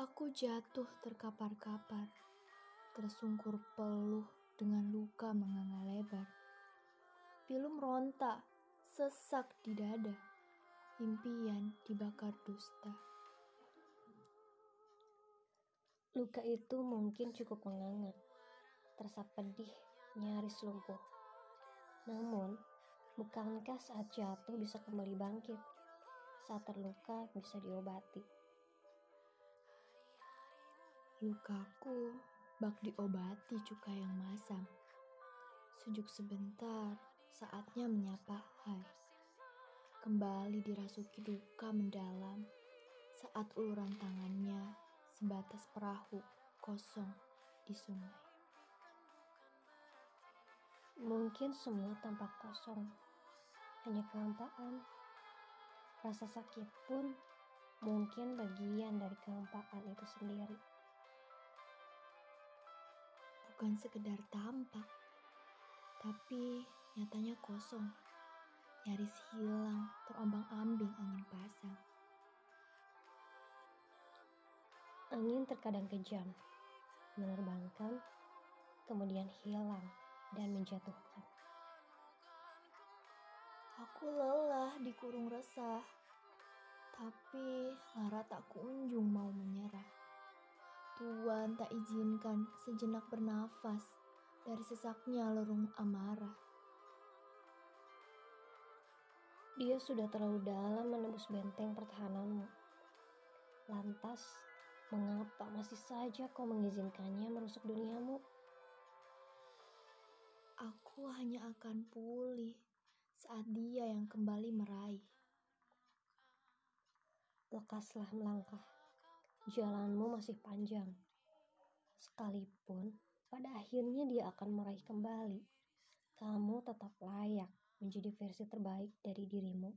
Aku jatuh terkapar-kapar, tersungkur peluh dengan luka menganga lebar. Pilu meronta, sesak di dada, impian dibakar dusta. Luka itu mungkin cukup menganga, terasa pedih, nyaris lumpuh. Namun, bukankah saat jatuh bisa kembali bangkit? Saat terluka bisa diobati. Lukaku bak diobati cuka yang masam. Sejuk sebentar, saatnya menyapa hai. Kembali dirasuki duka mendalam saat uluran tangannya sebatas perahu kosong di sungai. Mungkin semua tampak kosong, hanya kehampaan. Rasa sakit pun mungkin bagian dari kehampaan itu sendiri bukan sekedar tampak, tapi nyatanya kosong, nyaris hilang terombang-ambing angin pasang. Angin terkadang kejam, menerbangkan, kemudian hilang dan menjatuhkan. Aku lelah dikurung resah, tapi Lara tak kunjung mau menyerah. Tuhan tak izinkan sejenak bernafas dari sesaknya lerung amarah. Dia sudah terlalu dalam menembus benteng pertahananmu. Lantas, mengapa masih saja kau mengizinkannya merusak duniamu? Aku hanya akan pulih saat dia yang kembali meraih. Lekaslah melangkah jalanmu masih panjang. Sekalipun pada akhirnya dia akan meraih kembali, kamu tetap layak menjadi versi terbaik dari dirimu.